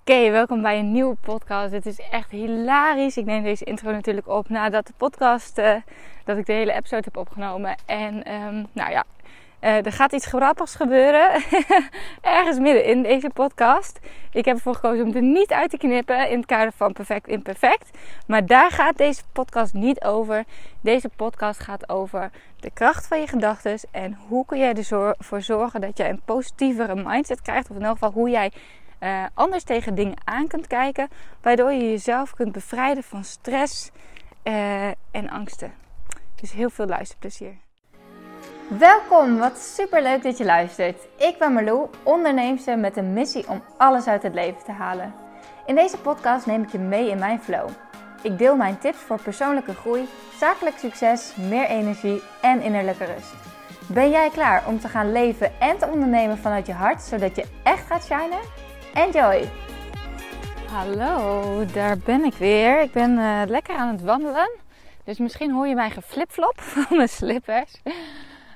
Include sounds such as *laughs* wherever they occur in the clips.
Oké, welkom bij een nieuwe podcast. Het is echt hilarisch. Ik neem deze intro natuurlijk op nadat de podcast, uh, dat ik de hele episode heb opgenomen. En um, nou ja, uh, er gaat iets grappigs gebeuren. *laughs* Ergens midden in deze podcast. Ik heb ervoor gekozen om er niet uit te knippen in het kader van perfect imperfect. Maar daar gaat deze podcast niet over. Deze podcast gaat over de kracht van je gedachten. En hoe kun jij ervoor zorgen dat je een positievere mindset krijgt. Of in elk geval hoe jij uh, anders tegen dingen aan kunt kijken. Waardoor je jezelf kunt bevrijden van stress uh, en angsten. Dus heel veel luisterplezier. Welkom, wat super leuk dat je luistert. Ik ben Marlou, onderneemster met een missie om alles uit het leven te halen. In deze podcast neem ik je mee in mijn flow. Ik deel mijn tips voor persoonlijke groei, zakelijk succes, meer energie en innerlijke rust. Ben jij klaar om te gaan leven en te ondernemen vanuit je hart, zodat je echt gaat shinen? Enjoy! Hallo, daar ben ik weer. Ik ben uh, lekker aan het wandelen. Dus misschien hoor je mij geflipflop *laughs* van mijn slippers.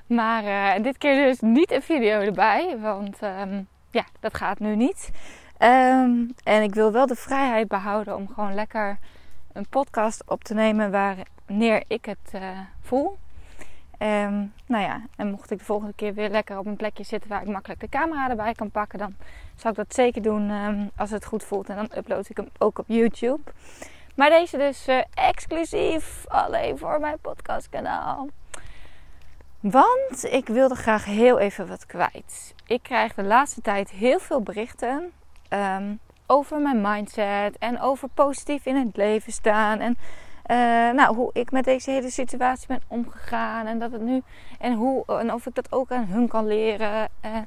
Maar uh, dit keer dus niet een video erbij. Want um, ja, dat gaat nu niet. Um, en ik wil wel de vrijheid behouden om gewoon lekker een podcast op te nemen wanneer ik het uh, voel. Um, nou ja, en mocht ik de volgende keer weer lekker op een plekje zitten waar ik makkelijk de camera erbij kan pakken, dan zal ik dat zeker doen um, als het goed voelt. En dan upload ik hem ook op YouTube. Maar deze dus uh, exclusief alleen voor mijn podcastkanaal. Want ik wilde graag heel even wat kwijt. Ik krijg de laatste tijd heel veel berichten um, over mijn mindset en over positief in het leven staan. En uh, nou, hoe ik met deze hele situatie ben omgegaan. En dat het nu. En, hoe, en of ik dat ook aan hun kan leren. Uh,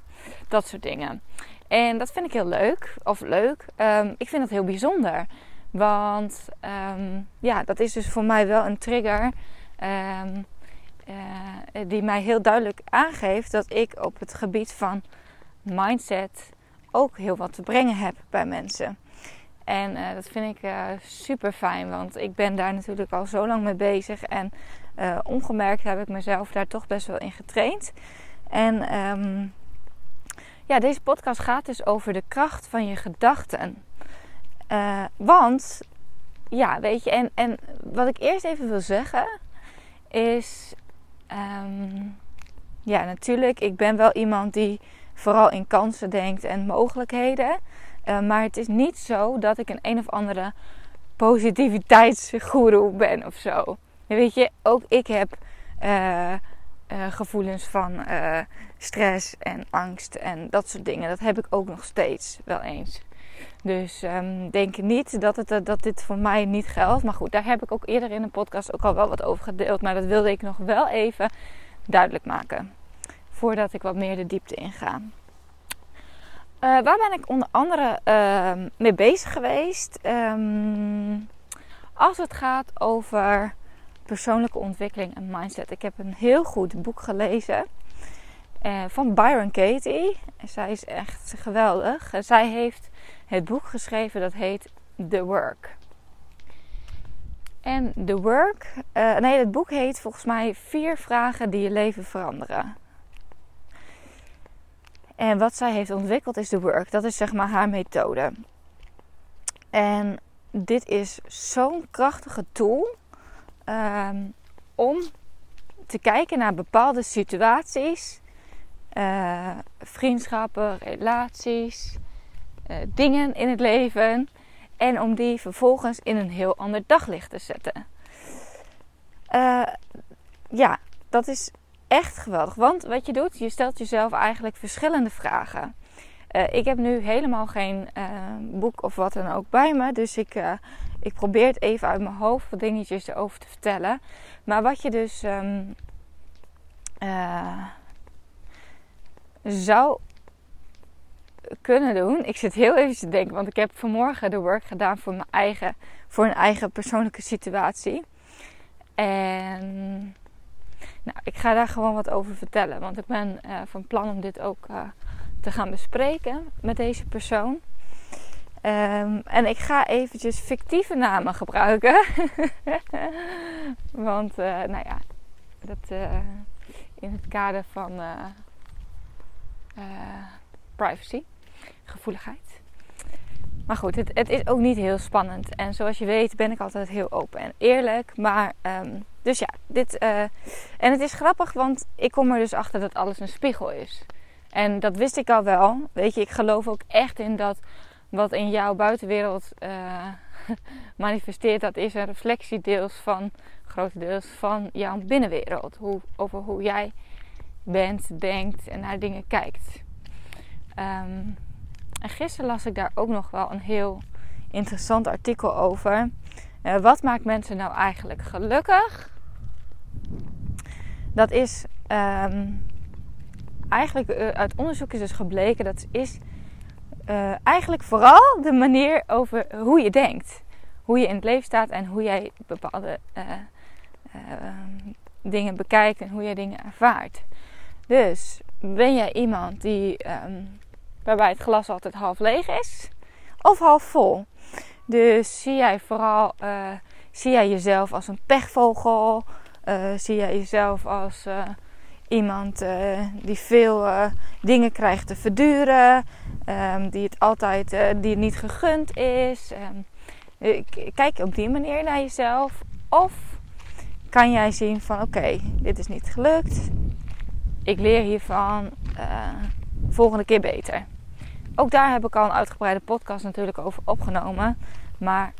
dat soort dingen. En dat vind ik heel leuk. Of leuk. Um, ik vind dat heel bijzonder. Want um, ja, dat is dus voor mij wel een trigger. Um, uh, die mij heel duidelijk aangeeft dat ik op het gebied van mindset ook heel wat te brengen heb bij mensen. En uh, dat vind ik uh, super fijn, want ik ben daar natuurlijk al zo lang mee bezig. En uh, ongemerkt heb ik mezelf daar toch best wel in getraind. En um, ja, deze podcast gaat dus over de kracht van je gedachten. want, ja, weet je, en, en wat ik eerst even wil zeggen is. Um, ja, natuurlijk, ik ben wel iemand die vooral in kansen denkt en mogelijkheden. Uh, maar het is niet zo dat ik een een of andere positiviteitsgoeroe ben of zo. weet je, ook ik heb uh, uh, gevoelens van stress en angst en dat soort dingen. Dat heb ik ook nog steeds wel eens. Dus um, denk niet dat, het, dat dit voor mij niet geldt. Maar goed, daar heb ik ook eerder in een podcast ook al wel wat over gedeeld. Maar dat wilde ik nog wel even duidelijk maken. Voordat ik wat meer de diepte inga. Uh, waar ben ik onder andere uh, mee bezig geweest? Um, als het gaat over persoonlijke ontwikkeling en mindset. Ik heb een heel goed boek gelezen uh, van Byron Katie. Zij is echt geweldig. Zij heeft het boek geschreven dat heet The Work. En The Work, nee, het boek heet volgens mij Vier vragen die je leven veranderen. En wat zij heeft ontwikkeld is de work. Dat is zeg maar haar methode. En dit is zo'n krachtige tool um, om te kijken naar bepaalde situaties, uh, vriendschappen, relaties, uh, dingen in het leven. En om die vervolgens in een heel ander daglicht te zetten. Uh, ja, dat is echt geweldig. Want wat je doet, je stelt jezelf eigenlijk verschillende vragen. Uh, ik heb nu helemaal geen uh, boek of wat dan ook bij me. Dus ik, uh, ik probeer het even uit mijn hoofd wat dingetjes erover te vertellen. Maar wat je dus um, zou kunnen doen. Ik zit heel even te denken, want ik heb vanmorgen de work gedaan voor mijn eigen, voor een eigen persoonlijke situatie. En nou, ik ga daar gewoon wat over vertellen. Want ik ben uh, van plan om dit ook uh, te gaan bespreken met deze persoon. Um, en ik ga eventjes fictieve namen gebruiken. *laughs* want, uh, nou ja, dat in het kader van privacy, gevoeligheid. Maar goed, het, het, is ook niet heel spannend. En zoals je weet ben ik altijd heel open en eerlijk. Maar, ehm, dus ja, dit... Uh, en het is grappig, want ik kom er dus achter dat alles een spiegel is. En dat wist ik al wel. Weet je, ik geloof ook echt in dat wat in jouw buitenwereld uh, *laughs* manifesteert, dat is een reflectie deels van, grotendeels van jouw binnenwereld. Hoe, over hoe jij bent, denkt en naar dingen kijkt. Um, en gisteren las ik daar ook nog wel een heel interessant artikel over. Uh, wat maakt mensen nou eigenlijk gelukkig? Dat is um, eigenlijk uh, uit onderzoek is dus gebleken dat is uh, eigenlijk vooral de manier over hoe je denkt, hoe je in het leven staat en hoe jij bepaalde dingen bekijkt en hoe jij dingen ervaart. Dus ben jij iemand die um, waarbij het glas altijd half leeg is of half vol. Dus zie jij vooral uh, zie jij jezelf als een pechvogel? Uh, zie jij jezelf als uh, iemand die veel dingen krijgt te verduren, um, die het altijd die het niet gegund is? Um, kijk op die manier naar jezelf. Of kan jij zien van oké, dit is niet gelukt. Ik leer hiervan volgende keer beter. Ook daar heb ik al een uitgebreide podcast natuurlijk over opgenomen. Maar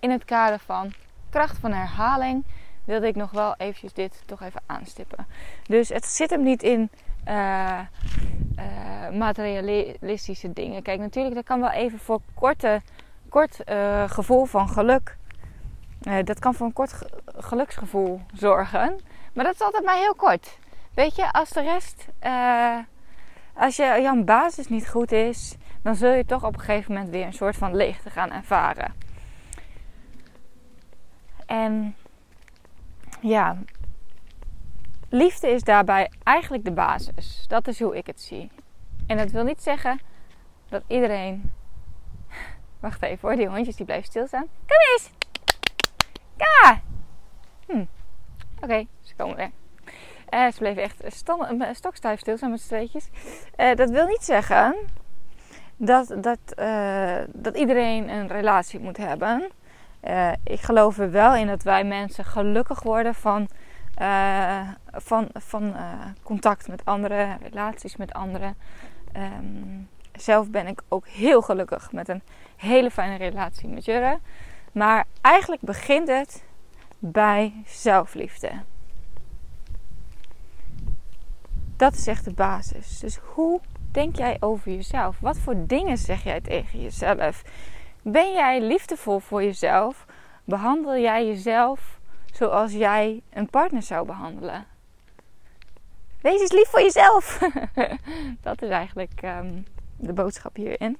in het kader van kracht van herhaling wilde ik nog wel eventjes dit toch even aanstippen. Dus het zit hem niet in uh, uh, materialistische dingen. Kijk, natuurlijk, dat kan wel even voor korte, kort uh, gevoel van geluk. dat kan voor een kort geluksgevoel zorgen. Maar dat is altijd maar heel kort. Weet je, als de rest als je, jouw basis niet goed is, dan zul je toch op een gegeven moment weer een soort van leegte gaan ervaren. En ja, liefde is daarbij eigenlijk de basis. Dat is hoe ik het zie. En dat wil niet zeggen dat iedereen. *laughs* Wacht even hoor, die hondjes die blijven stilstaan. Kom eens! Hm. Oké, ze komen weer. Uh, ze bleven echt stokstijf stil zijn met z'n tweetjes. Uh, dat wil niet zeggen dat, dat, dat iedereen een relatie moet hebben. ik geloof er wel in dat wij mensen gelukkig worden van, van, van contact met anderen, relaties met anderen. Um, zelf ben ik ook heel gelukkig met een hele fijne relatie met Jurre. Maar eigenlijk begint het bij zelfliefde. Dat is echt de basis. Dus hoe denk jij over jezelf? Wat voor dingen zeg jij tegen jezelf? Ben jij liefdevol voor jezelf? Behandel jij jezelf zoals jij een partner zou behandelen? Wees eens lief voor jezelf. *laughs* dat is eigenlijk um, de boodschap hierin.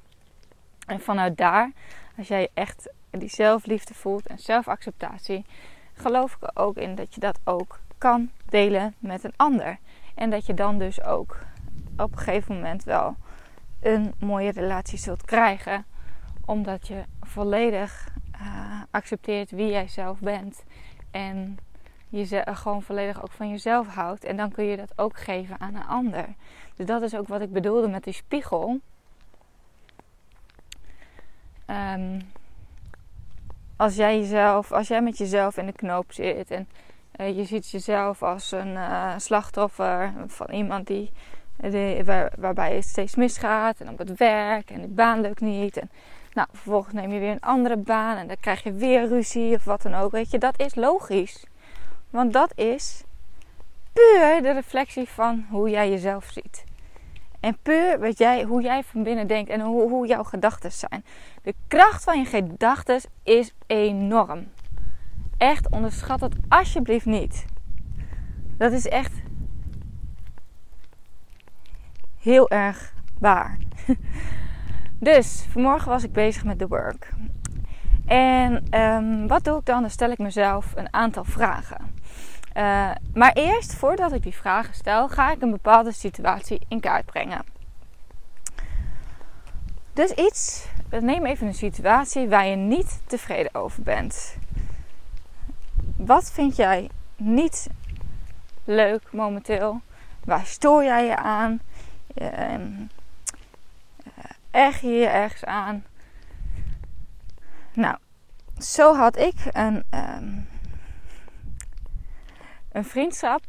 En vanuit daar, als jij echt die zelfliefde voelt en zelfacceptatie, geloof ik er ook in dat je dat ook kan delen met een ander. En dat je dan dus ook op een gegeven moment wel een mooie relatie zult krijgen. Omdat je volledig uh, accepteert wie jij zelf bent. En je gewoon volledig ook van jezelf houdt. En dan kun je dat ook geven aan een ander. Dus dat is ook wat ik bedoelde met die spiegel. Um, als jij jezelf, als jij met jezelf in de knoop zit en uh, je ziet jezelf als een uh, slachtoffer van iemand die, die waar, waarbij het steeds misgaat. En op het werk en de baan lukt niet. En nou, vervolgens neem je weer een andere baan en dan krijg je weer ruzie of wat dan ook. Weet je, dat is logisch. Want dat is puur de reflectie van hoe jij jezelf ziet. En puur wat jij, hoe jij van binnen denkt en hoe, hoe jouw gedachten zijn. De kracht van je gedachten is enorm. Echt onderschat het alsjeblieft niet. Dat is echt heel erg waar. *laughs* Dus vanmorgen was ik bezig met de work. En ehm, wat doe ik dan? Dan stel ik mezelf een aantal vragen. Uh, maar eerst, voordat ik die vragen stel, ga ik een bepaalde situatie in kaart brengen. Dus iets, neem even een situatie waar je niet tevreden over bent. Wat vind jij niet leuk momenteel? Waar stoor jij je aan? Uh, erger je je ergens aan? Nou, zo had ik een, ehm, een vriendschap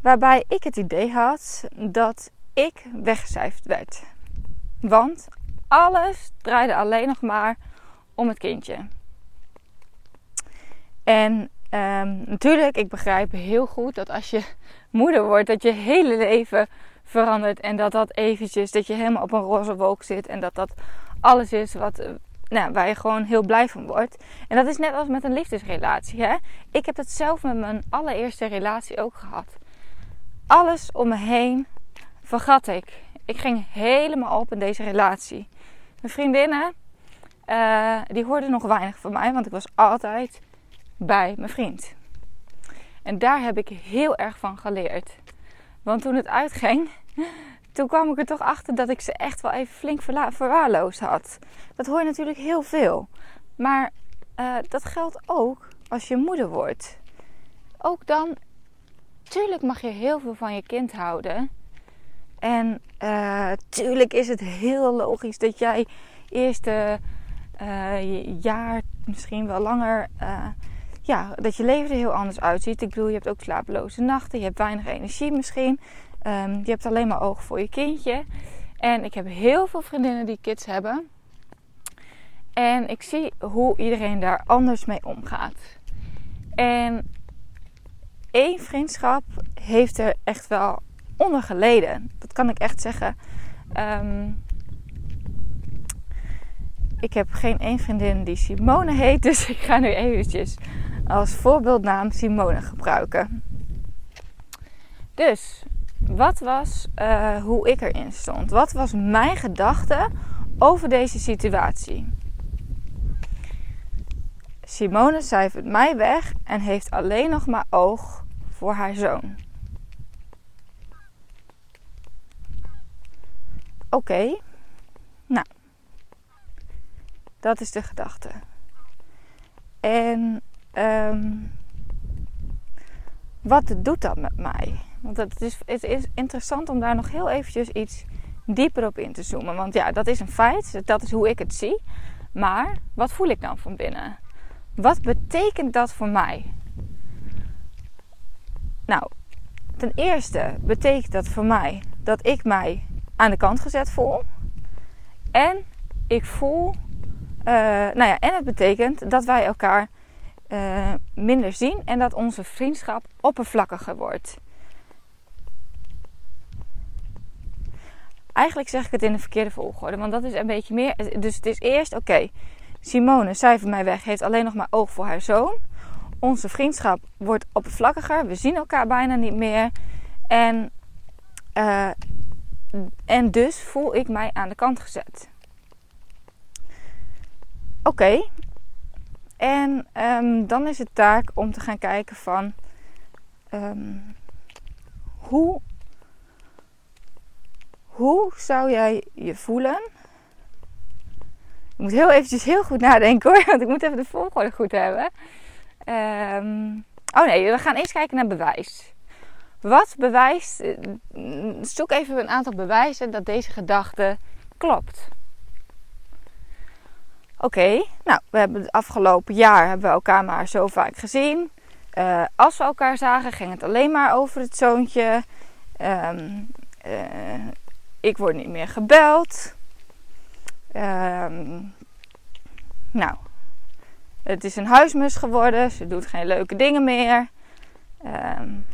waarbij ik het idee had dat ik weggecijferd werd. Want alles draaide alleen nog maar om het kindje. En um, natuurlijk, ik begrijp heel goed dat als je *laughs* moeder wordt, dat je hele leven verandert. En dat dat eventjes, dat je helemaal op een roze wolk zit. En dat dat alles is wat, eh, nou, waar je gewoon heel blij van wordt. En dat is net als met een liefdesrelatie. Hè? Ik heb het zelf met mijn allereerste relatie ook gehad. Alles om me heen vergat ik. Ik ging helemaal op in deze relatie. Mijn vriendinnen, uh, die hoorden nog weinig van mij, want ik was altijd bij mijn vriend. En daar heb ik heel erg van geleerd. Want toen het uitging, *laughs* toen kwam ik er toch achter dat ik ze echt wel even flink verwaarloosd had. Dat hoor je natuurlijk heel veel. Maar uh, dat geldt ook als je moeder wordt. Ook dan, tuurlijk mag je heel veel van je kind houden. En uh, tuurlijk is het heel logisch dat jij eerste uh, jaar, misschien wel langer, ja, dat je leven er heel anders uitziet. Ik bedoel, je hebt ook slapeloze nachten, je hebt weinig energie misschien. Um, je hebt alleen maar oog voor je kindje. En ik heb heel veel vriendinnen die kids hebben. En ik zie hoe iedereen daar anders mee omgaat. En één vriendschap heeft er echt wel onder geleden. Dat kan ik echt zeggen. Um, ik heb geen één vriendin die Simone heet. *laughs* Dus ik ga nu eventjes als voorbeeldnaam Simone gebruiken. Dus, wat was uh, hoe ik erin stond? Wat was mijn gedachte over deze situatie? Simone cijfert mij weg en heeft alleen nog maar oog voor haar zoon. Oké, nou, dat is de gedachte. En um, wat doet dat met mij? Want het is, het is interessant om daar nog heel eventjes iets dieper op in te zoomen. Want ja, dat is een feit. Dat is hoe ik het zie. Maar wat voel ik dan van binnen? Wat betekent dat voor mij? Nou, ten eerste betekent dat voor mij dat ik mij aan de kant gezet voel. En ik voel, uh, nou ja, en het betekent dat wij elkaar uh, minder zien en dat onze vriendschap oppervlakkiger wordt. Eigenlijk zeg ik het in de verkeerde volgorde, want dat is een beetje meer. Dus het is eerst, oké, Simone cijfert mij weg, heeft alleen nog maar oog voor haar zoon. Onze vriendschap wordt oppervlakkiger, we zien elkaar bijna niet meer. En, uh, en dus voel ik mij aan de kant gezet. Oké, en um, dan is het taak om te gaan kijken van um, hoe, hoe zou jij je voelen? Ik moet heel eventjes heel goed nadenken hoor, *laughs* want ik moet even de volgorde goed hebben. Um, oh nee, we gaan eerst kijken naar bewijs. Wat bewijst, eh, zoek even een aantal bewijzen dat deze gedachte klopt. Oké, nou, we hebben het afgelopen jaar hebben we elkaar maar zo vaak gezien. Uh, als we elkaar zagen, ging het alleen maar over het zoontje. Um, uh, ik word niet meer gebeld. Um, nou, het is een huismus geworden. Ze doet geen leuke dingen meer. Um,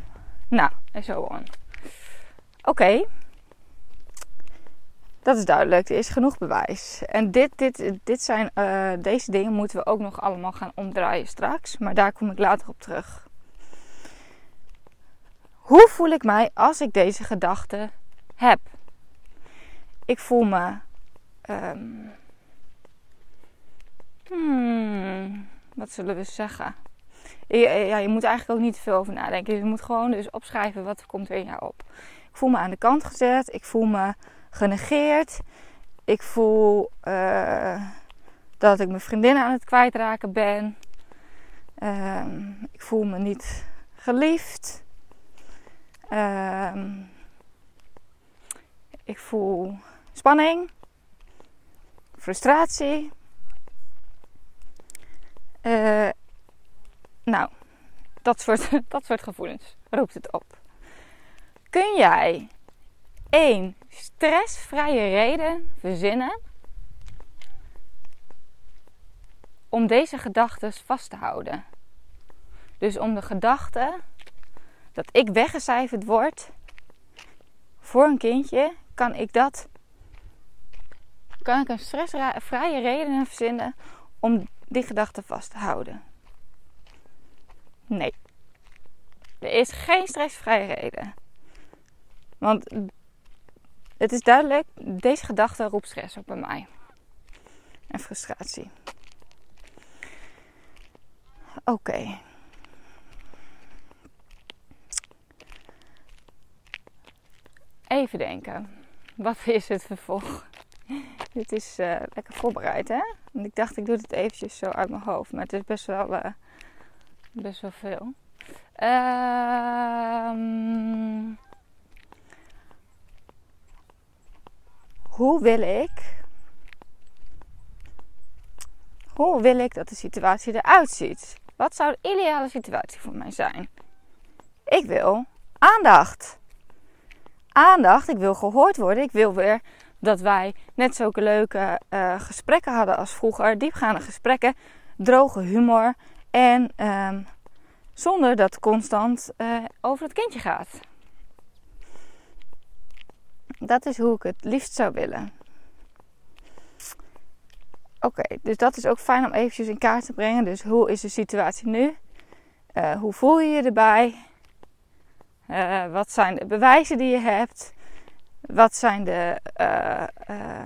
nou, en zo on. Oké. Dat is duidelijk, er is genoeg bewijs. En dit, dit, dit zijn, uh, deze dingen moeten we ook nog allemaal gaan omdraaien straks. Maar daar kom ik later op terug. Hoe voel ik mij als ik deze gedachten heb? Ik voel me. Um, hmm, wat zullen we zeggen? Ja, je moet eigenlijk ook niet veel over nadenken. Je moet gewoon dus opschrijven wat komt er in jou op. Ik voel me aan de kant gezet. Ik voel me genegeerd. Ik voel uh, dat ik mijn vriendin aan het kwijtraken ben. Uh, ik voel me niet geliefd. Uh, ik voel spanning, frustratie. Uh, nou, dat soort, *laughs* dat soort gevoelens roept het op. Kun jij één stressvrije reden verzinnen om deze gedachten vast te houden? Dus om de gedachte dat ik weggecijferd word voor een kindje, kan ik dat. Kan ik een stressvrije reden verzinnen om die gedachte vast te houden? Nee. Er is geen stressvrije reden. Want het is duidelijk, deze gedachte roept stress op bij mij. En frustratie. Oké. Even denken. Wat is het vervolg? Dit is uh, lekker voorbereid, hè? Want ik dacht, ik doe het eventjes zo uit mijn hoofd. Maar het is best wel, uh, best wel veel. Ehm hoe wil ik. Hoe wil ik dat de situatie eruit ziet? Wat zou de ideale situatie voor mij zijn? Ik wil aandacht. Aandacht, ik wil gehoord worden. Ik wil weer dat wij net zulke leuke uh, gesprekken hadden als vroeger. Diepgaande gesprekken, droge humor en um, zonder dat constant uh, over het kindje gaat. Dat is hoe ik het liefst zou willen. Oké, dus dat is ook fijn om eventjes in kaart te brengen. Dus hoe is de situatie nu? Uh, hoe voel je je erbij? Uh, wat zijn de bewijzen die je hebt? Wat zijn de. Uh,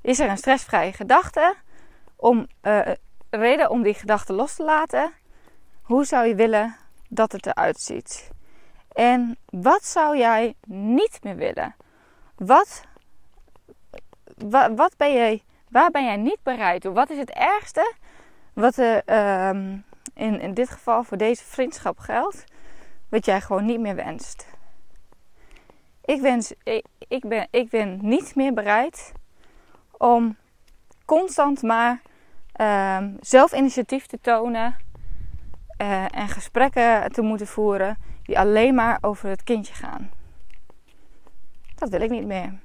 is er een stressvrije gedachte? Om, reden om die gedachte los te laten? Hoe zou je willen dat het eruit ziet? En wat zou jij niet meer willen? Wat, wat, ben waar ben jij niet bereid toe? Wat is het ergste wat er um, in, in dit geval voor deze vriendschap geldt, wat jij gewoon niet meer wenst? Ik, wens, ik, ben, ik ben niet meer bereid om constant maar um, zelf initiatief te tonen uh, en gesprekken te moeten voeren die alleen maar over het kindje gaan. Dat wil ik niet meer.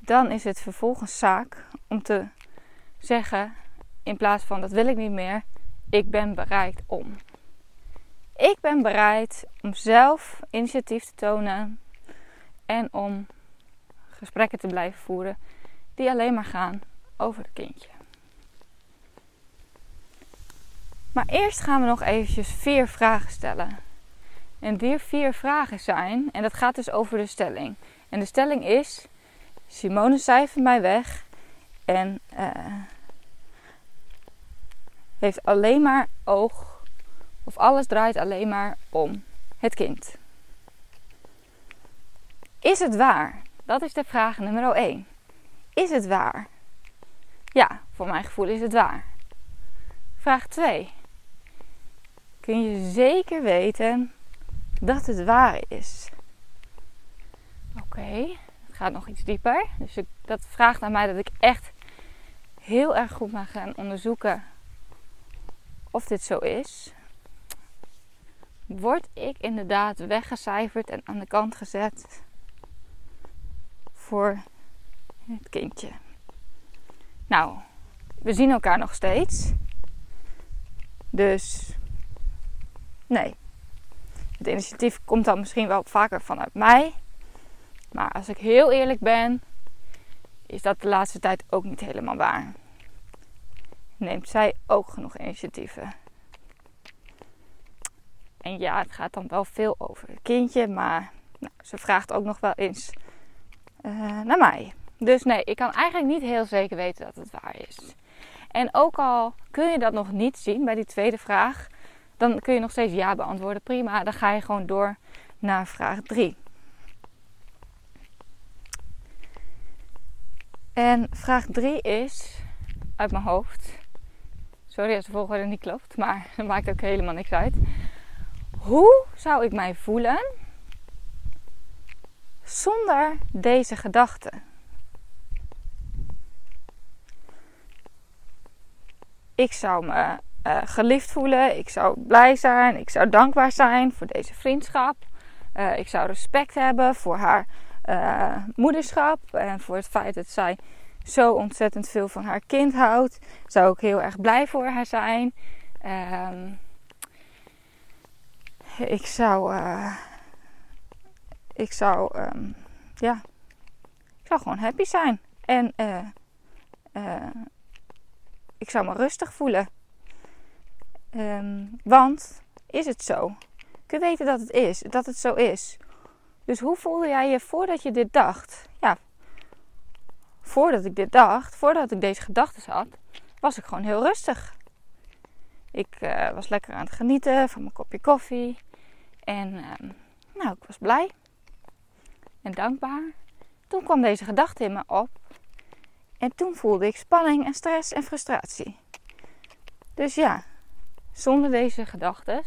Dan is het vervolgens zaak om te zeggen, in plaats van dat wil ik niet meer, ik ben bereid om. Ik ben bereid om zelf initiatief te tonen en om gesprekken te blijven voeren die alleen maar gaan over het kindje. Maar eerst gaan we nog eventjes vier vragen stellen. En die vier vragen zijn, en dat gaat dus over de stelling. En de stelling is: Simone cijfert mij weg en uh, heeft alleen maar oog, of alles draait alleen maar om het kind. Is het waar? Dat is de vraag nummer 1. Is het waar? Ja, voor mijn gevoel is het waar. Vraag 2. Kun je zeker weten dat het waar is. Oké, het gaat nog iets dieper. Dus dat vraagt aan mij dat ik echt heel erg goed mag gaan onderzoeken of dit zo is. Word ik inderdaad weggecijferd en aan de kant gezet voor het kindje? Nou, we zien elkaar nog steeds. Dus nee, het initiatief komt dan misschien wel vaker vanuit mij. Maar als ik heel eerlijk ben, is dat de laatste tijd ook niet helemaal waar. Neemt zij ook genoeg initiatieven? En ja, het gaat dan wel veel over het kindje, maar nou, ze vraagt ook nog wel eens uh, naar mij. Dus nee, ik kan eigenlijk niet heel zeker weten dat het waar is. En ook al kun je dat nog niet zien bij die tweede vraag, dan kun je nog steeds ja beantwoorden. Prima, dan ga je gewoon door naar vraag 3. En vraag 3 is uit mijn hoofd. Sorry als de volgorde niet klopt, maar *laughs* dat maakt ook helemaal niks uit. Hoe zou ik mij voelen zonder deze gedachte? Ik zou me uh, geliefd voelen. Ik zou blij zijn. Ik zou dankbaar zijn voor deze vriendschap. Uh, ik zou respect hebben voor haar uh, moederschap en voor het feit dat zij zo ontzettend veel van haar kind houdt. Zou ik heel erg blij voor haar zijn. Uh, ik zou, ik zou, um, ja, ik zou gewoon happy zijn. En ik zou me rustig voelen. Um, want is het zo? Kun je weten dat het is, dat het zo is? Dus hoe voelde jij je voordat je dit dacht? Ja, voordat ik dit dacht, voordat ik deze gedachten had, was ik gewoon heel rustig. Ik uh, was lekker aan het genieten van mijn kopje koffie. En uh, nou, ik was blij en dankbaar. Toen kwam deze gedachte in me op. En toen voelde ik spanning en stress en frustratie. Dus ja, zonder deze gedachten,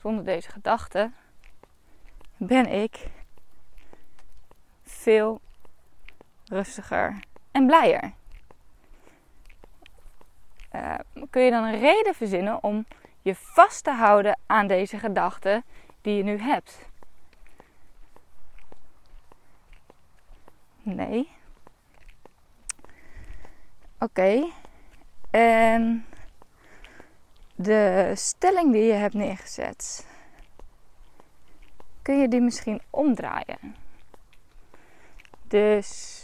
zonder deze gedachten, ben ik veel rustiger en blijer. Uh, kun je dan een reden verzinnen om je vast te houden aan deze gedachten die je nu hebt? Nee. Oké. En de stelling die je hebt neergezet, kun je die misschien omdraaien? Dus,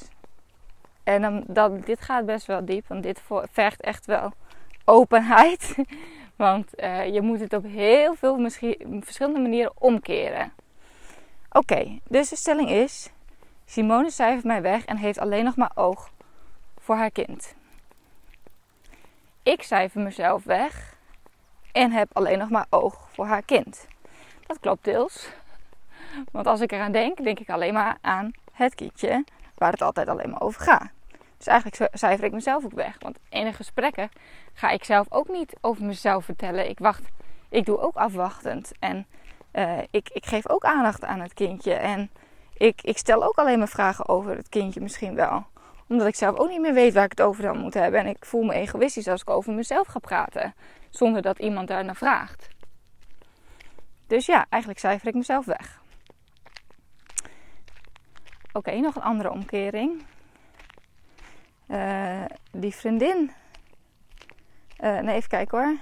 en dan, dit gaat best wel diep, want dit vergt echt wel openheid. *laughs* Want uh, je moet het op heel veel misschien, verschillende manieren omkeren. Oké, dus de stelling is: Simone cijfert mij weg en heeft alleen nog maar oog voor haar kind. Ik cijfer mezelf weg en heb alleen nog maar oog voor haar kind. Dat klopt deels. Want als ik eraan denk, denk ik alleen maar aan het kindje waar het altijd alleen maar over gaat. Dus eigenlijk cijfer ik mezelf ook weg. Want in de gesprekken ga ik zelf ook niet over mezelf vertellen. Ik wacht, ik doe ook afwachtend. En uh, ik, ik geef ook aandacht aan het kindje. En ik, ik stel ook alleen maar vragen over het kindje misschien wel. Omdat ik zelf ook niet meer weet waar ik het over dan moet hebben. En ik voel me egoïstisch als ik over mezelf ga praten. Zonder dat iemand daar naar vraagt. Dus ja, eigenlijk cijfer ik mezelf weg. Oké, nog een andere omkering. Uh, die vriendin. Uh, nee, even kijken hoor.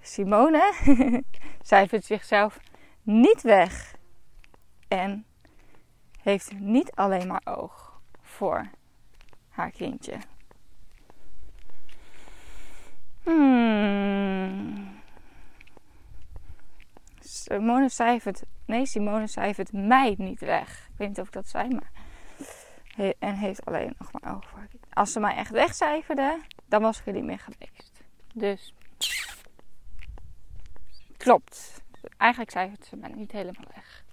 Simone *laughs* cijfert zichzelf niet weg. En heeft niet alleen maar oog voor haar kindje. Hmm. Simone cijfert, nee, Simone cijfert mij niet weg. Ik weet niet of ik dat zei, maar. En heeft alleen nog maar voor. Als ze mij echt wegcijferde, dan was ik er niet meer geweest. Dus. Klopt. Eigenlijk cijfert ze mij niet helemaal weg.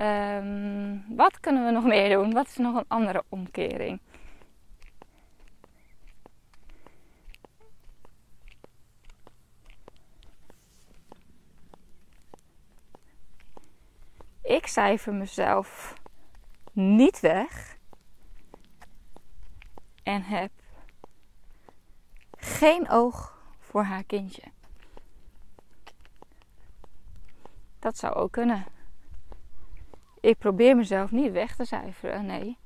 Um, wat kunnen we nog meer doen? Wat is nog een andere omkering? ik cijfer mezelf niet weg en heb geen oog voor haar kindje. Dat zou ook kunnen. Ik probeer mezelf niet weg te cijferen, nee.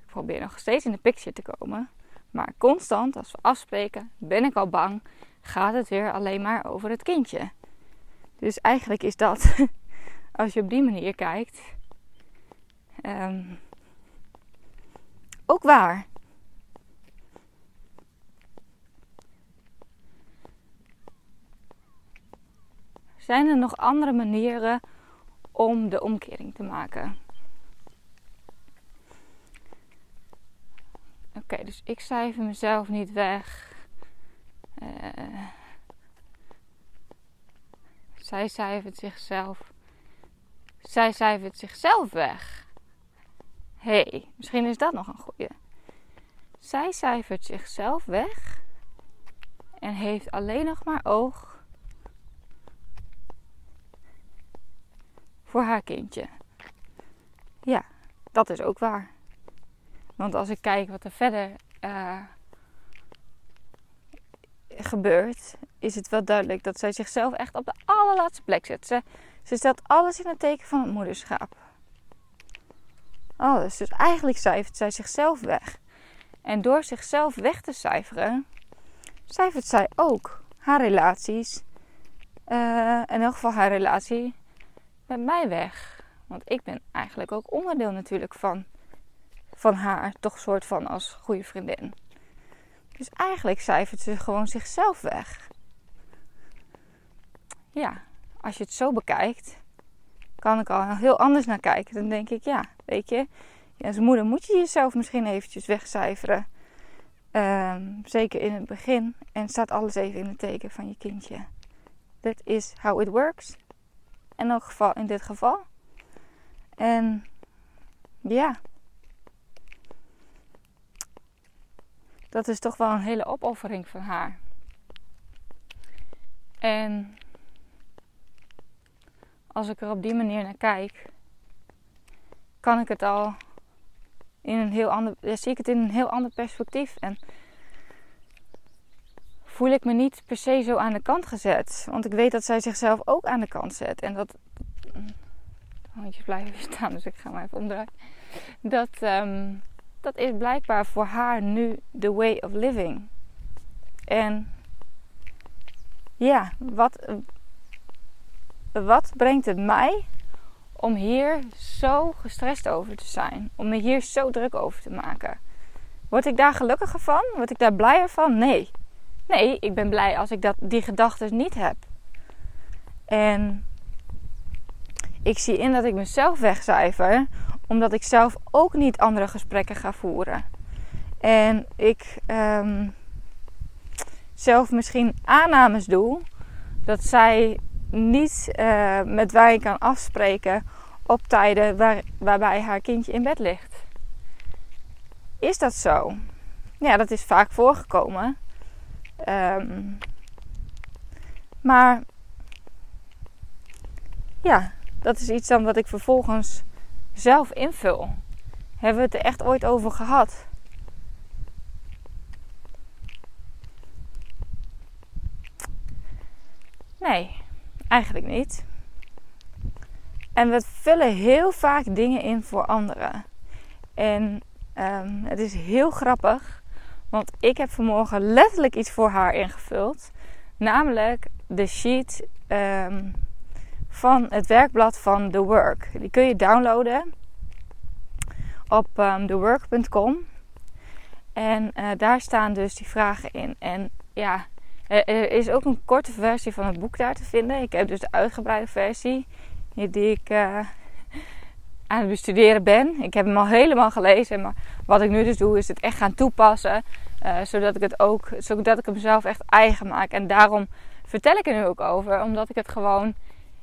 Ik probeer nog steeds in de picture te komen. Maar constant, als we afspreken, ben ik al bang, gaat het weer alleen maar over het kindje. Dus eigenlijk is dat als je op die manier kijkt, um, ook waar. Zijn er nog andere manieren om de omkering te maken? Oké, dus ik cijfer mezelf niet weg. Uh, zij cijfert zichzelf zij cijfert zichzelf weg. Hé, hey, misschien is dat nog een goeie. Zij cijfert zichzelf weg en heeft alleen nog maar oog voor haar kindje. Ja, dat is ook waar. Want als ik kijk wat er verder uh, gebeurt, is het wel duidelijk dat zij zichzelf echt op de allerlaatste plek zet. Ze, ze stelt alles in het teken van het moederschap. Alles. Dus eigenlijk cijfert zij zichzelf weg. En door zichzelf weg te cijferen, cijfert zij ook haar relaties. Uh, in elk geval haar relatie met mij weg. Want ik ben eigenlijk ook onderdeel natuurlijk van, van haar. Toch soort van als goede vriendin. Dus eigenlijk cijfert ze gewoon zichzelf weg. Ja, als je het zo bekijkt, kan ik al heel anders naar kijken. Dan denk ik, ja, weet je, als moeder moet je jezelf misschien eventjes wegcijferen. Ehm, zeker in het begin. En staat alles even in het teken van je kindje. Dat is how it works. In elk geval in dit geval. En ja. Dat is toch wel een hele opoffering van haar. En als ik er op die manier naar kijk, kan ik het al in een heel ander, zie ik het in een heel ander perspectief. En voel ik me niet per se zo aan de kant gezet. Want ik weet dat zij zichzelf ook aan de kant zet. En dat. De hondjes blijven *laughs* staan, dus ik ga maar even omdraaien. Dat, um, dat is blijkbaar voor haar nu the way of living. En ja, wat, wat brengt het mij om hier zo gestrest over te zijn? Om me hier zo druk over te maken? Word ik daar gelukkiger van? Word ik daar blijer van? Nee. Nee, ik ben blij als ik dat, die gedachten niet heb. En ik zie in dat ik mezelf wegcijfer, omdat ik zelf ook niet andere gesprekken ga voeren. En ik ehm, zelf misschien aannames doe dat zij niet uh, met wij kan afspreken op tijden waar, waarbij haar kindje in bed ligt. Is dat zo? Ja, dat is vaak voorgekomen. Um, maar ja, dat is iets dan wat ik vervolgens zelf invul. Hebben we het er echt ooit over gehad? Nee, eigenlijk niet. En we vullen heel vaak dingen in voor anderen. En um, het is heel grappig, want ik heb vanmorgen letterlijk iets voor haar ingevuld. Namelijk de sheet um, van het werkblad van The Work. Die kun je downloaden op ehm, thework.com. En uh, daar staan dus die vragen in. En ja, er is ook een korte versie van het boek daar te vinden. Ik heb dus de uitgebreide versie die ik uh, aan het bestuderen ben. Ik heb hem al helemaal gelezen. Maar wat ik nu dus doe is het echt gaan toepassen. Zodat ik het ook, zodat ik hem zelf echt eigen maak. En daarom vertel ik er nu ook over. Omdat ik het gewoon,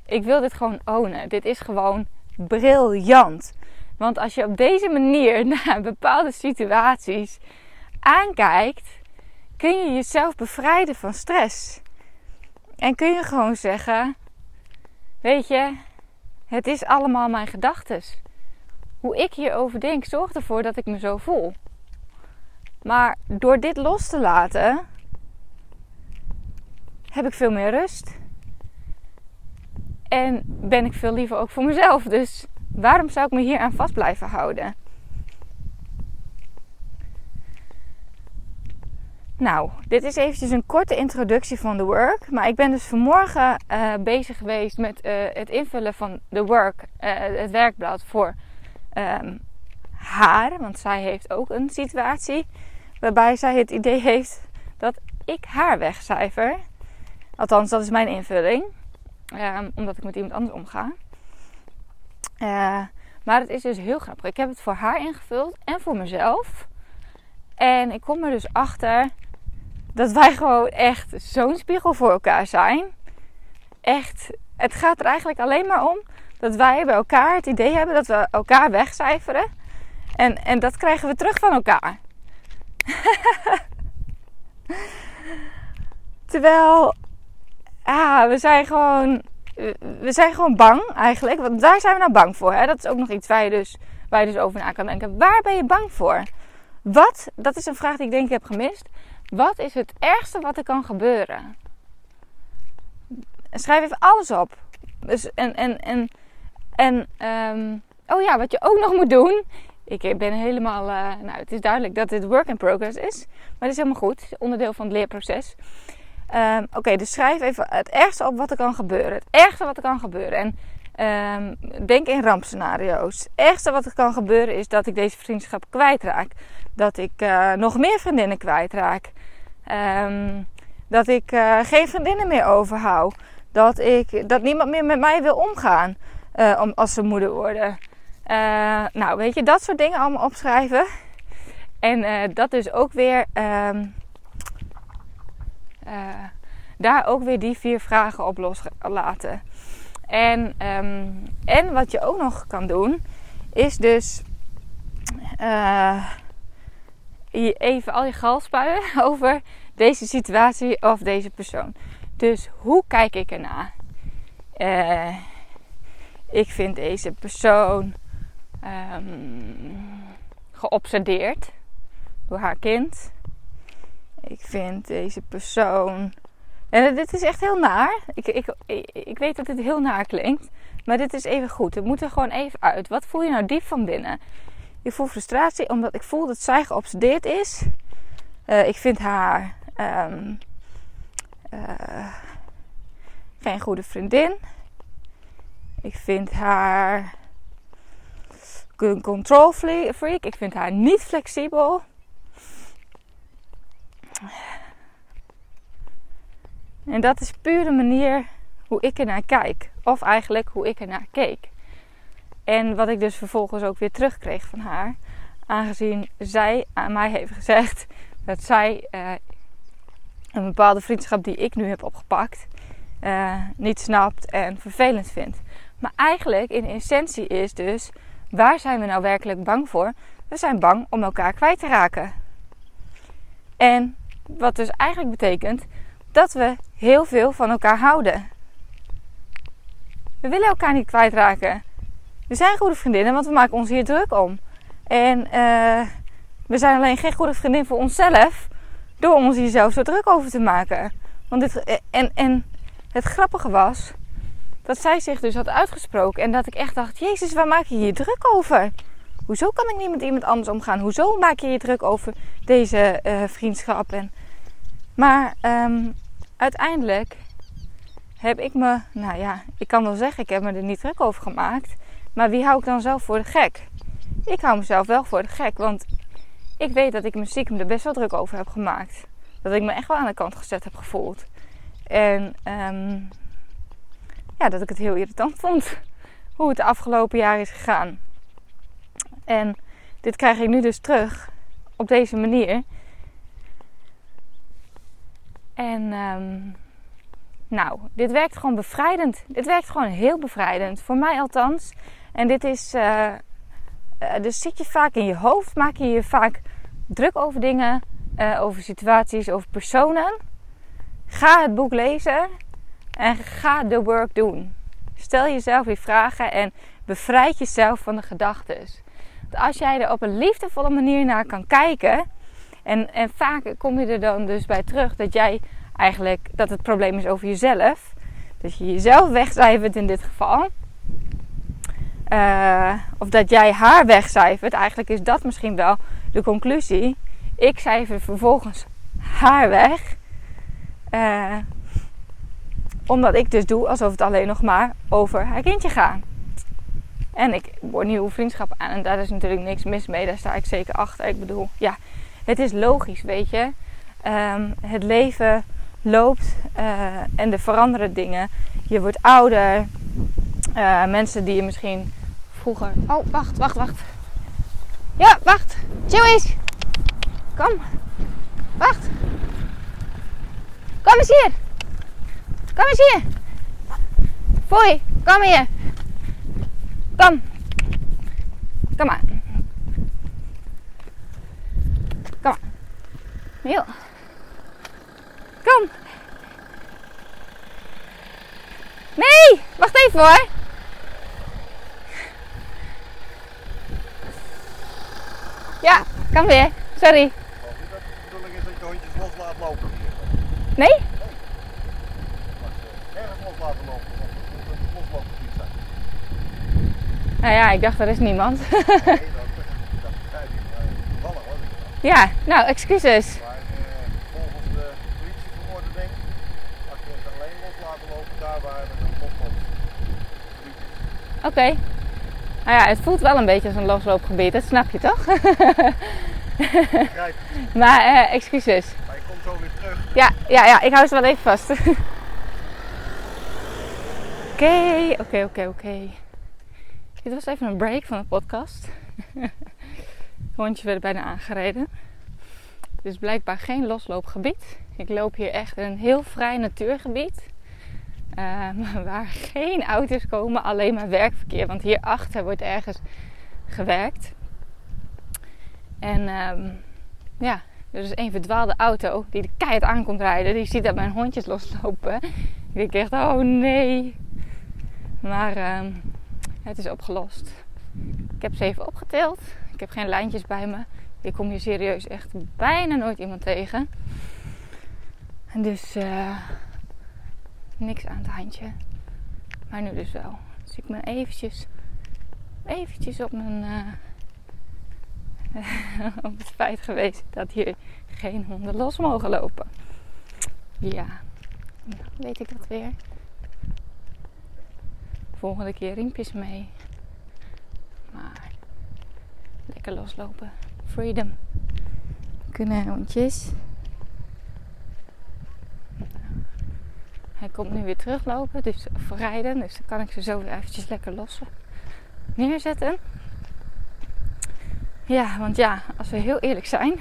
ik wil dit gewoon ownen. Dit is gewoon briljant. Want als je op deze manier *laughs* naar bepaalde situaties aankijkt kun je jezelf bevrijden van stress. En kun je gewoon zeggen: Weet je, het is allemaal mijn gedachten. Hoe ik hierover denk zorgt ervoor dat ik me zo voel. Maar door dit los te laten, heb ik veel meer rust. En ben ik veel liever ook voor mezelf. Dus waarom zou ik me hier aan vast blijven houden? Nou, dit is eventjes een korte introductie van The Work. Maar ik ben dus vanmorgen uh, bezig geweest met uh, het invullen van The Work, uh, het werkblad voor um, haar. Want zij heeft ook een situatie waarbij zij het idee heeft dat ik haar wegcijfer. Althans, dat is mijn invulling. Um, omdat ik met iemand anders omga. maar het is dus heel grappig. Ik heb het voor haar ingevuld en voor mezelf. En ik kom er dus achter dat wij gewoon echt zo'n spiegel voor elkaar zijn. Echt, het gaat er eigenlijk alleen maar om dat wij bij elkaar het idee hebben dat we elkaar wegcijferen. En, en dat krijgen we terug van elkaar. *laughs* Terwijl, ah, we zijn gewoon, we zijn gewoon bang eigenlijk. Want daar zijn we nou bang voor. Hè? Dat is ook nog iets waar je, dus, waar je dus over na kan denken. Waar ben je bang voor? Wat, dat is een vraag die ik denk ik heb gemist. Wat is het ergste wat er kan gebeuren? Schrijf even alles op. Dus, en, en, en, en um, oh ja, wat je ook nog moet doen. Ik ben helemaal, uh, nou het is duidelijk dat dit work in progress is. Maar het is helemaal goed. onderdeel van het leerproces. Um, Oké, dus schrijf even het ergste op wat er kan gebeuren. Het ergste wat er kan gebeuren. En um, denk in rampscenario's. Het ergste wat er kan gebeuren is dat ik deze vriendschap kwijtraak. Dat ik uh, nog meer vriendinnen kwijtraak. Um, dat ik uh, geen vriendinnen meer overhoud. Dat, ik, dat niemand meer met mij wil omgaan uh, om, als ze moeder worden. nou, weet je, dat soort dingen allemaal opschrijven. En dat dus ook weer uh, daar ook weer die vier vragen op loslaten. En, um, en wat je ook nog kan doen, is dus even al je gal spuien *laughs* over deze situatie of deze persoon. Dus hoe kijk ik ernaar? Uh, ik vind deze persoon um, geobsedeerd door haar kind. Ik vind deze persoon. En dit is echt heel naar. Ik, ik, ik weet dat dit heel naar klinkt. Maar dit is even goed. Het moet er gewoon even uit. Wat voel je nou diep van binnen? Ik voel frustratie omdat ik voel dat zij geobsedeerd is. Uh, ik vind haar um, uh, geen goede vriendin. Ik vind haar een control freak. Ik vind haar niet flexibel. En dat is puur de manier hoe ik er naar kijk. Of eigenlijk hoe ik er naar keek. En wat ik dus vervolgens ook weer terugkreeg van haar. Aangezien zij aan mij heeft gezegd dat zij uh, een bepaalde vriendschap die ik nu heb opgepakt uh, niet snapt en vervelend vindt. Maar eigenlijk in essentie is dus waar zijn we nou werkelijk bang voor? We zijn bang om elkaar kwijt te raken. En wat dus eigenlijk betekent dat we heel veel van elkaar houden. We willen elkaar niet kwijtraken. We zijn goede vriendinnen, want we maken ons hier druk om. En uh, we zijn alleen geen goede vriendin voor onszelf door ons hier zelf zo druk over te maken. Want dit, eh, en, en het grappige was dat zij zich dus had uitgesproken en dat ik echt dacht: Jezus, waar maak je hier druk over? Hoezo kan ik niet met iemand anders omgaan? Hoezo maak je je druk over deze uh, vriendschap? En, maar um, uiteindelijk heb ik me, nou ja, ik kan wel zeggen, ik heb me er niet druk over gemaakt. Maar wie hou ik dan zelf voor de gek? Ik hou mezelf wel voor de gek, want ik weet dat ik me stiekem er best wel druk over heb gemaakt. Dat ik me echt wel aan de kant gezet heb gevoeld. En um, ja, dat ik het heel irritant vond hoe het de afgelopen jaar is gegaan. En dit krijg ik nu dus terug op deze manier. En um, nou, dit werkt gewoon bevrijdend. Dit werkt gewoon heel bevrijdend. Voor mij althans. En dit is. Uh, dus zit je vaak in je hoofd, maak je je vaak druk over dingen, uh, over situaties, over personen. Ga het boek lezen en ga de work doen. Stel jezelf weer vragen en bevrijd jezelf van de gedachten als jij er op een liefdevolle manier naar kan kijken. En, en vaak kom je er dan dus bij terug dat jij eigenlijk dat het probleem is over jezelf. Dat je jezelf wegcijfert in dit geval. Uh, of dat jij haar wegcijfert. Eigenlijk is dat misschien wel de conclusie. Ik cijfer vervolgens haar weg. Uh, omdat ik dus doe alsof het alleen nog maar over haar kindje gaat. En ik word nieuwe vriendschap aan. En daar is natuurlijk niks mis mee. Daar sta ik zeker achter. Ik bedoel, ja, het is logisch, weet je. Um, het leven loopt uh, en er veranderen dingen. Je wordt ouder. Mensen die je misschien Oh, wacht, wacht, wacht. Ja, wacht. Chill Kom. Wacht. Kom eens hier. Kom eens hier. Foei, kom hier. Kom. Kom maar. Kom maar. Kom. Nee, wacht even hoor. Ja, kan weer. Sorry. Niet dat de bedoeling is dat je hondjes los laat lopen hier. Nee? Maar ze ergens los laten lopen. Nou ja, ik dacht er is niemand. Nee, dat, dat begrijp ik. Toevallig was *laughs* ik dan. ja, nou, excuses. Maar volgens de politieverordening mag je het alleen los laten lopen daar waar het een losloopgebied is. Oké. Nou ja, het voelt wel een beetje als een losloopgebied, dat snap je toch? *laughs* Maar eh, excuses. Maar je komt zo weer terug. Ja, ja, ja, ik hou ze wel even vast. Oké, *laughs* oké, oké, oké. Dit was even een break van de podcast. *laughs* Hondje werd bijna aangereden. Het is blijkbaar geen losloopgebied. Ik loop hier echt in een heel vrij natuurgebied. Ehm, *laughs* waar geen auto's komen, alleen maar werkverkeer. Want hierachter wordt ergens gewerkt. En ehm, ja, er is een verdwaalde auto die de keihard aankomt rijden. Die ziet dat mijn hondjes loslopen. Ik denk echt, oh nee. Maar ehm, het is opgelost. Ik heb ze even opgetild. Ik heb geen lijntjes bij me. Ik kom hier serieus echt bijna nooit iemand tegen. En dus eh, niks aan het handje. Maar nu dus wel. Dus ik ben eventjes, eventjes op mijn... eh, *laughs* op het feit geweest dat hier geen honden los mogen lopen. Ja, nou, weet ik dat weer. Volgende keer riempjes mee. Maar lekker loslopen. Freedom. Kunnen hondjes. Hij komt nu weer teruglopen, dus rijden. Dus dan kan ik ze zo weer eventjes lekker lossen. Neerzetten. Ja, want ja, als we heel eerlijk zijn.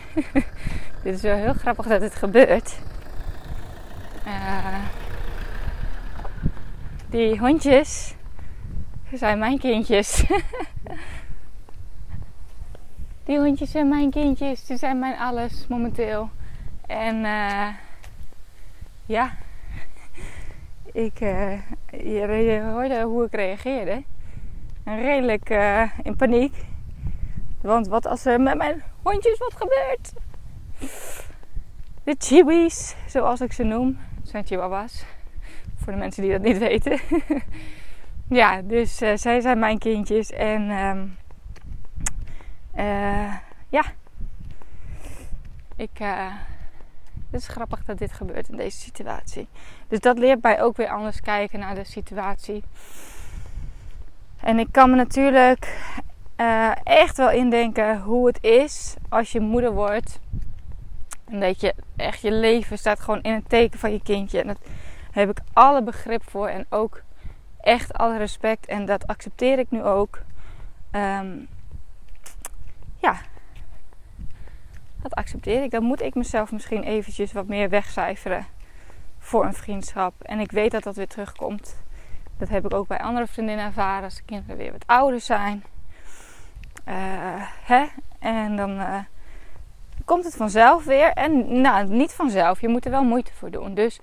*laughs* dit is wel heel grappig dat het gebeurt. Eh, die hondjes zijn mijn kindjes. *laughs* die hondjes zijn mijn kindjes. Die zijn mijn alles momenteel. En eh, ja, ik, eh, je, hoorde hoe ik reageerde. Redelijk eh, in paniek. Want wat als er met mijn hondjes wat gebeurt? De chiwis, zoals ik ze noem. Zijn chihuahuas. Voor de mensen die dat niet weten. *laughs* ja, dus eh, zij zijn mijn kindjes. En ehm, eh, ja. Ik, het is grappig dat dit gebeurt in deze situatie. Dus dat leert mij ook weer anders kijken naar de situatie. En ik kan me natuurlijk eh, echt wel indenken hoe het is als je moeder wordt. En dat je echt je leven staat gewoon in het teken van je kindje. En daar heb ik alle begrip voor en ook echt alle respect. En dat accepteer ik nu ook. Ehm, ja, accepteer ik. Dan moet ik mezelf misschien eventjes wat meer wegcijferen voor een vriendschap. En ik weet dat dat weer terugkomt. Dat heb ik ook bij andere vriendinnen ervaren als de kinderen weer wat ouder zijn. Eh, hè? En dan eh, komt het vanzelf weer. En nou, niet vanzelf. Je moet er wel moeite voor doen. Dus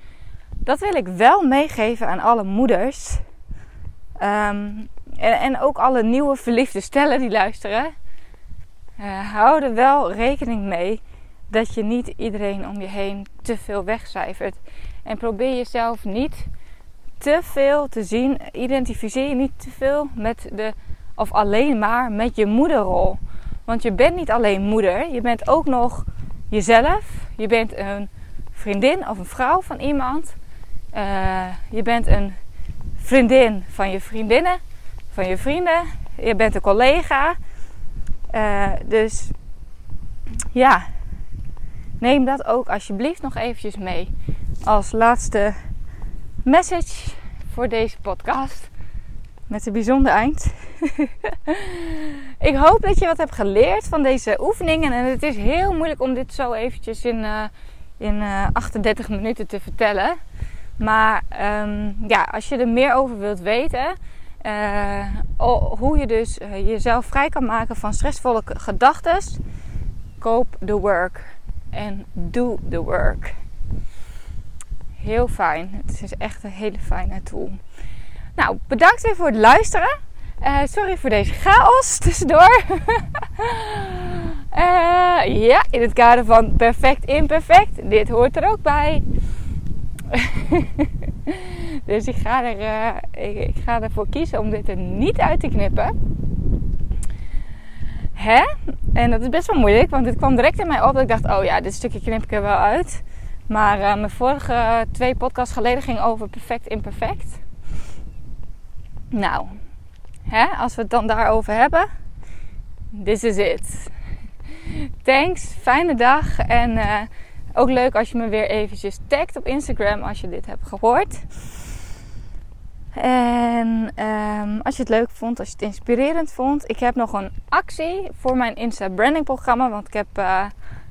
dat wil ik wel meegeven aan alle moeders. Ehm, en, ook alle nieuwe verliefde stellen die luisteren. Uh, hou er wel rekening mee dat je niet iedereen om je heen te veel wegcijfert. En probeer jezelf niet te veel te zien. Identificeer je niet te veel met de, of alleen maar met je moederrol. Want je bent niet alleen moeder, je bent ook nog jezelf. Je bent een vriendin of een vrouw van iemand. Uh, je bent een vriendin van je vriendinnen, van je vrienden. Je bent een collega. Uh, dus ja, neem dat ook alsjeblieft nog eventjes mee als laatste message voor deze podcast. Met een bijzonder eind. *laughs* ik hoop dat je wat hebt geleerd van deze oefeningen. En het is heel moeilijk om dit zo eventjes in, uh, in uh, 38 minuten te vertellen. Maar um, ja, als je er meer over wilt weten, hoe je dus uh, jezelf vrij kan maken van stressvolle gedachten, koop the work en do the work. Heel fijn. Het is echt een hele fijne tool. Nou, bedankt weer voor het luisteren. Uh, sorry voor deze chaos *laughs* tussendoor. Ja, in het kader van perfect imperfect. Dit hoort er ook bij. *laughs* dus ik ga, er, uh, ik, ga ervoor kiezen om dit er niet uit te knippen. Hè? En dat is best wel moeilijk, want dit kwam direct in mij op. Dat ik dacht, oh ja, dit stukje knip ik er wel uit. Maar uh, mijn vorige twee podcasts geleden ging over perfect imperfect. Nou, hè, als we het dan daarover hebben. This is it. Thanks, fijne dag. En uh, ook leuk als je me weer eventjes tagt op Instagram als je dit hebt gehoord. En um, als je het leuk vond, als je het inspirerend vond. Ik heb nog een actie voor mijn Insta branding programma. Want ik heb uh,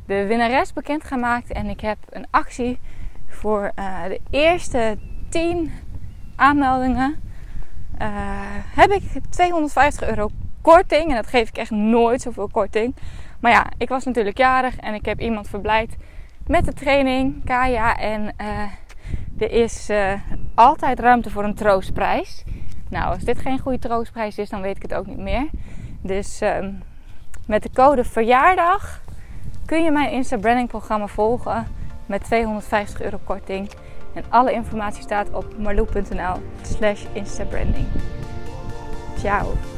de winnares bekendgemaakt. En ik heb een actie voor uh, de eerste 10 aanmeldingen. Uh, heb ik 250 euro korting. En dat geef ik echt nooit zoveel korting. Maar ja, ik was natuurlijk jarig en ik heb iemand verblijd met de training, Kaya. En er is altijd ruimte voor een troostprijs. Nou, als dit geen goede troostprijs is, dan weet ik het ook niet meer. Dus uh, met de code verjaardag kun je mijn Insta Branding programma volgen met 250 euro korting. En alle informatie staat op marloe.nl slash instabranding. Ciao!